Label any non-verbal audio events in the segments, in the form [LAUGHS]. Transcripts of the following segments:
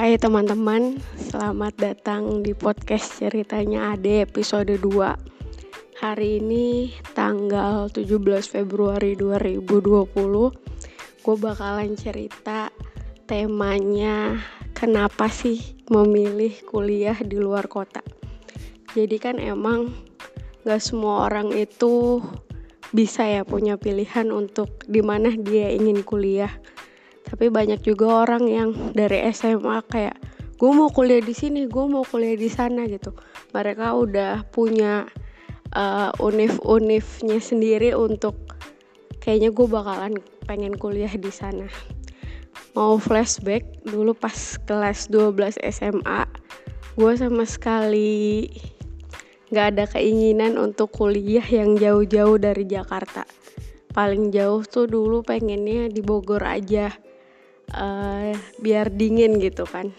Hai teman-teman, selamat datang di podcast ceritanya Ade episode 2 Hari ini tanggal 17 Februari 2020 Gue bakalan cerita temanya kenapa sih memilih kuliah di luar kota. Jadi kan emang gak semua orang itu bisa ya punya pilihan untuk di mana dia ingin kuliah tapi banyak juga orang yang dari SMA kayak gue mau kuliah di sini gue mau kuliah di sana gitu. Mereka udah punya uh, univ-univnya sendiri untuk kayaknya gue bakalan pengen kuliah di sana. Mau flashback dulu pas kelas 12 SMA gue sama sekali nggak ada keinginan untuk kuliah yang jauh-jauh dari Jakarta. Paling jauh tuh dulu pengennya di Bogor aja uh, biar dingin gitu kan.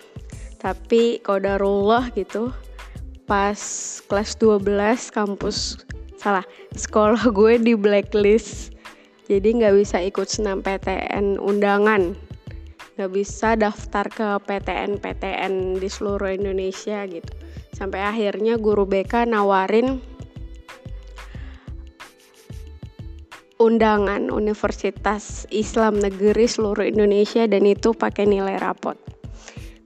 Tapi kodarullah gitu pas kelas 12 kampus salah sekolah [LAUGHS] gue di blacklist. Jadi nggak bisa ikut senam PTN undangan. Nggak bisa daftar ke PTN PTN di seluruh Indonesia gitu. Sampai akhirnya guru BK nawarin undangan Universitas Islam Negeri seluruh Indonesia dan itu pakai nilai rapot.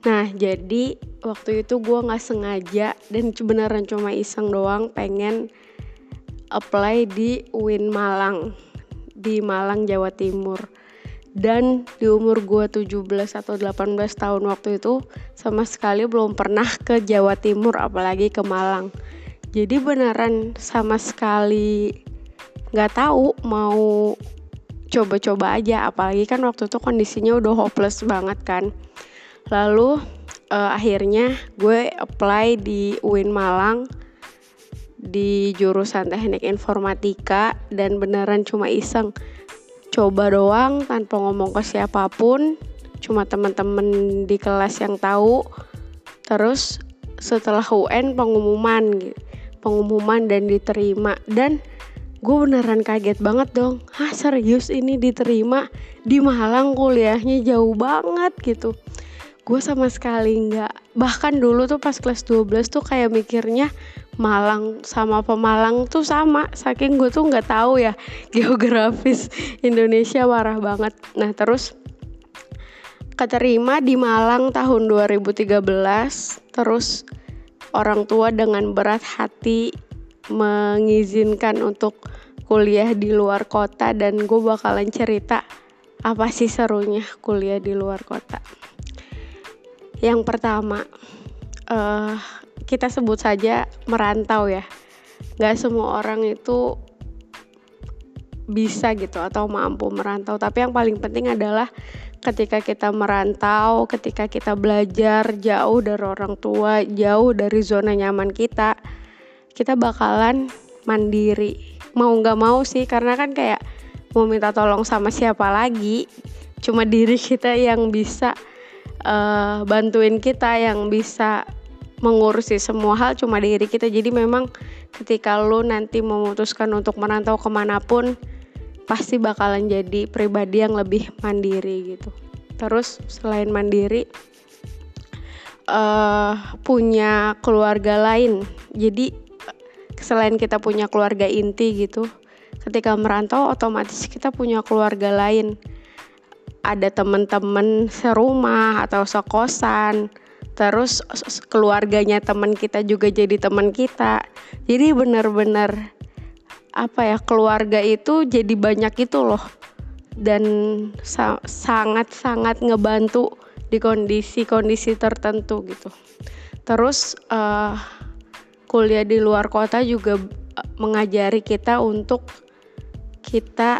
Nah jadi waktu itu gue nggak sengaja dan beneran cuma iseng doang pengen apply di UIN Malang di Malang Jawa Timur dan di umur gue 17 atau 18 tahun waktu itu sama sekali belum pernah ke Jawa Timur apalagi ke Malang jadi beneran sama sekali nggak tahu mau coba-coba aja. Apalagi kan waktu itu kondisinya udah hopeless banget kan. Lalu uh, akhirnya gue apply di UIN Malang di jurusan teknik informatika dan beneran cuma iseng. Coba doang tanpa ngomong ke siapa pun. Cuma teman-teman di kelas yang tahu. Terus setelah UN pengumuman pengumuman dan diterima. Dan gue beneran kaget banget dong. Hah serius ini diterima di Malang kuliahnya jauh banget gitu. Gue sama sekali nggak bahkan dulu tuh pas kelas 12 tuh kayak mikirnya Malang sama Pemalang tuh sama. Saking gue tuh nggak tahu ya [LAUGHS] geografis Indonesia parah banget. Nah terus keterima di Malang tahun 2013 terus orang tua dengan berat hati mengizinkan untuk kuliah di luar kota dan gue bakalan cerita apa sih serunya kuliah di luar kota. Yang pertama, uh, kita sebut saja merantau ya. Gak semua orang itu bisa gitu atau mampu merantau. Tapi yang paling penting adalah ketika kita merantau, ketika kita belajar jauh dari orang tua, jauh dari zona nyaman kita, kita bakalan mandiri. Mau nggak mau sih karena kan kayak mau minta tolong sama siapa lagi. Cuma diri kita yang bisa uh, bantuin kita yang bisa mengurusi semua hal cuma diri kita. Jadi memang ketika lo nanti memutuskan untuk merantau ke mana pun pasti bakalan jadi pribadi yang lebih mandiri gitu. Terus selain mandiri uh, punya keluarga lain. Jadi selain kita punya keluarga inti gitu ketika merantau otomatis kita punya keluarga lain. Ada teman-teman serumah atau sekosan terus keluarganya teman kita juga jadi teman kita. Jadi benar-benar apa ya keluarga itu jadi banyak itu loh. Dan sangat-sangat ngebantu di kondisi-kondisi tertentu gitu. Terus uh, kuliah di luar kota juga eh, mengajari kita untuk kita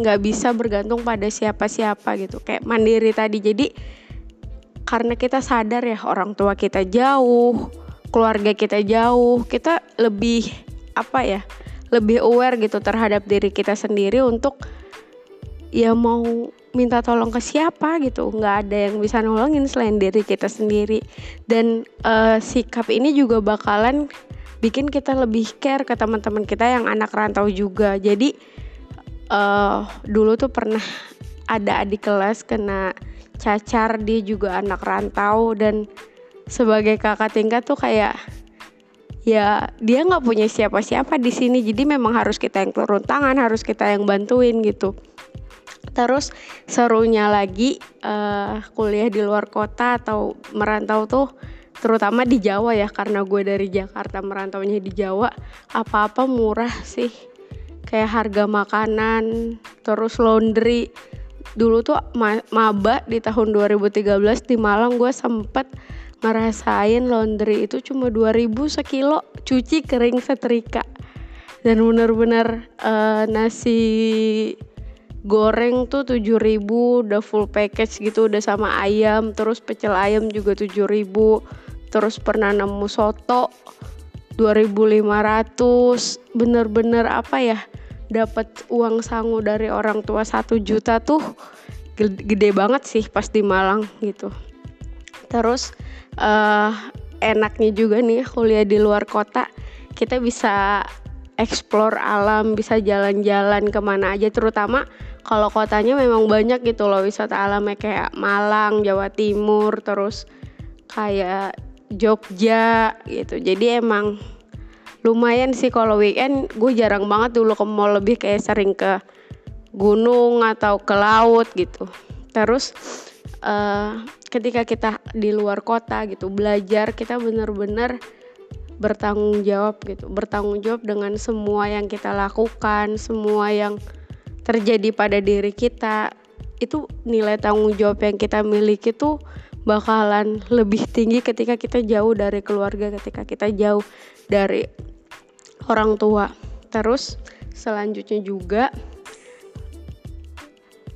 nggak bisa bergantung pada siapa-siapa gitu. Kayak mandiri tadi. Jadi karena kita sadar ya orang tua kita jauh keluarga kita jauh kita lebih apa ya lebih aware gitu terhadap diri kita sendiri untuk ya mau minta tolong ke siapa gitu. Nggak ada yang bisa nolongin selain diri kita sendiri. Dan uh, sikap ini juga bakalan bikin kita lebih care ke teman-teman kita yang anak rantau juga. Jadi uh, dulu tuh pernah ada adik kelas kena cacar dia juga anak rantau. Dan sebagai kakak tingkat tuh kayak ya dia nggak punya siapa-siapa di sini. Jadi memang harus kita yang turun tangan harus kita yang bantuin gitu terus serunya lagi uh, kuliah di luar kota atau merantau tuh terutama di Jawa ya karena gue dari Jakarta merantaunya di Jawa apa-apa murah sih. Kayak harga makanan terus laundry. Dulu tuh maba di tahun 2013 di Malang gue sempet ngerasain laundry itu cuma 2000 sekilo cuci kering setrika. Dan bener-bener uh, nasi goreng tuh 7000 udah full package gitu udah sama ayam terus pecel ayam juga 7000 terus pernah nemu soto 2500 bener-bener apa ya dapat uang sangu dari orang tua satu juta tuh gede banget sih pas di Malang gitu. Terus uh, enaknya juga nih kuliah di luar kota kita bisa explore alam bisa jalan-jalan ke mana aja terutama kalau kotanya memang banyak gitu loh wisata alamnya kayak Malang Jawa Timur terus kayak Jogja gitu. Jadi emang lumayan sih kalau weekend gue jarang banget dulu ke mall lebih kayak sering ke gunung atau ke laut gitu. Terus uh, ketika kita di luar kota gitu belajar kita bener-bener bertanggung jawab gitu. Bertanggung jawab dengan semua yang kita lakukan semua yang terjadi pada diri kita itu nilai tanggung jawab yang kita miliki tuh bakalan lebih tinggi ketika kita jauh dari keluarga, ketika kita jauh dari orang tua. Terus selanjutnya juga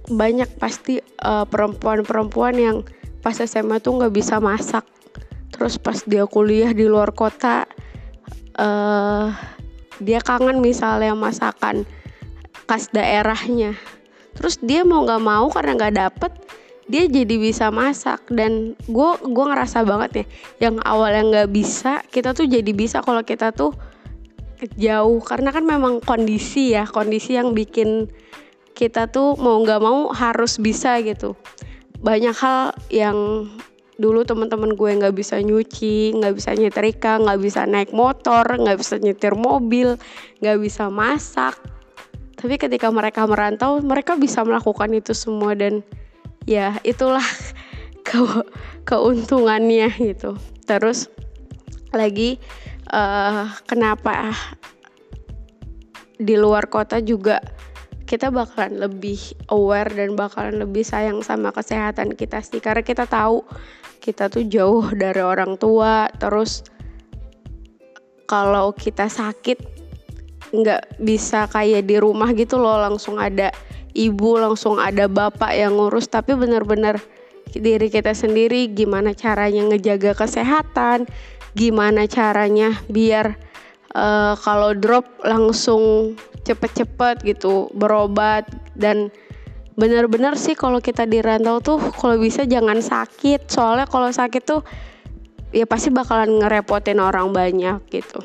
banyak pasti eh, perempuan-perempuan yang pas SMA tuh nggak bisa masak. Terus pas dia kuliah di luar kota, uh, dia kangen misalnya masakan khas daerahnya. Terus dia mau nggak mau karena nggak dapet, dia jadi bisa masak. Dan gue gue ngerasa banget ya yang awalnya nggak bisa kita tuh jadi bisa kalau kita tuh jauh. Karena kan memang kondisi ya kondisi yang bikin kita tuh mau nggak mau harus bisa gitu. Banyak hal yang dulu teman-teman gue nggak bisa nyuci nggak bisa nyetrika nggak bisa naik motor nggak bisa nyetir mobil nggak bisa masak tapi ketika mereka merantau mereka bisa melakukan itu semua dan ya itulah [LAUGHS] ke keuntungannya gitu. Terus lagi uh, kenapa di luar kota juga kita bakalan lebih aware dan bakalan lebih sayang sama kesehatan kita sih. Karena kita tahu kita tuh jauh dari orang tua terus kalau kita sakit nggak bisa kayak di rumah gitu loh langsung ada ibu langsung ada bapak yang ngurus. Tapi benar-benar diri kita sendiri gimana caranya ngejaga kesehatan gimana caranya biar uh, kalau drop langsung cepet-cepet gitu berobat. Dan benar-benar sih kalau kita di rantau tuh kalau bisa jangan sakit. Soalnya kalau sakit tuh ya pasti bakalan ngerepotin orang banyak gitu.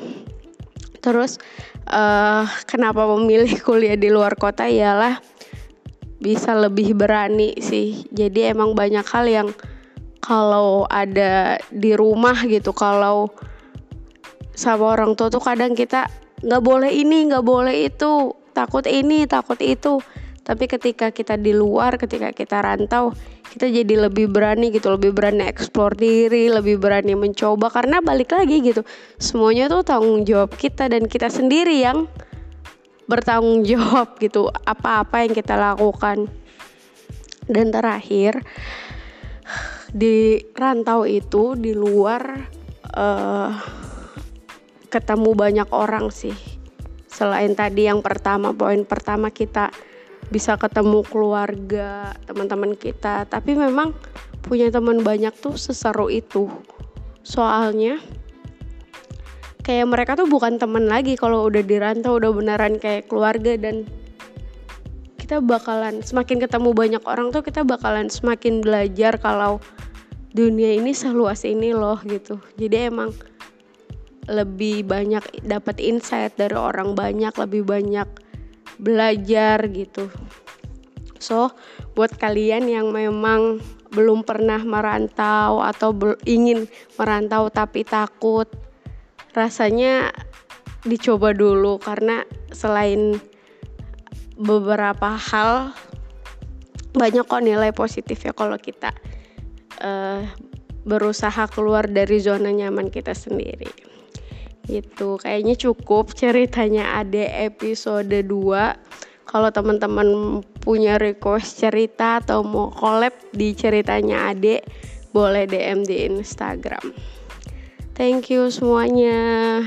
Terus uh, kenapa memilih kuliah di luar kota? Ialah bisa lebih berani sih. Jadi emang banyak hal yang kalau ada di rumah gitu kalau sama orang tua tuh kadang kita nggak boleh ini nggak boleh itu takut ini takut itu tapi ketika kita di luar ketika kita rantau kita jadi lebih berani gitu lebih berani eksplor diri lebih berani mencoba. Karena balik lagi gitu semuanya tuh tanggung jawab kita dan kita sendiri yang bertanggung jawab gitu apa-apa yang kita lakukan. Dan terakhir di rantau itu di luar uh, ketemu banyak orang sih. Selain tadi yang pertama poin pertama kita bisa ketemu keluarga teman-teman kita. Tapi memang punya teman banyak tuh seseru itu. Soalnya kayak mereka tuh bukan temen lagi kalau udah dirantau udah beneran kayak keluarga. Dan kita bakalan semakin ketemu banyak orang tuh kita bakalan semakin belajar kalau dunia ini seluas ini loh gitu. Jadi emang lebih banyak dapat insight dari orang banyak lebih banyak belajar gitu. So, buat kalian yang memang belum pernah merantau atau ingin merantau tapi takut, rasanya dicoba dulu karena selain beberapa hal banyak kok nilai positif ya kalau kita uh, berusaha keluar dari zona nyaman kita sendiri gitu. Kayaknya cukup ceritanya ada episode 2 kalau teman-teman punya request cerita atau mau collab di ceritanya Ade boleh DM di Instagram. Thank you semuanya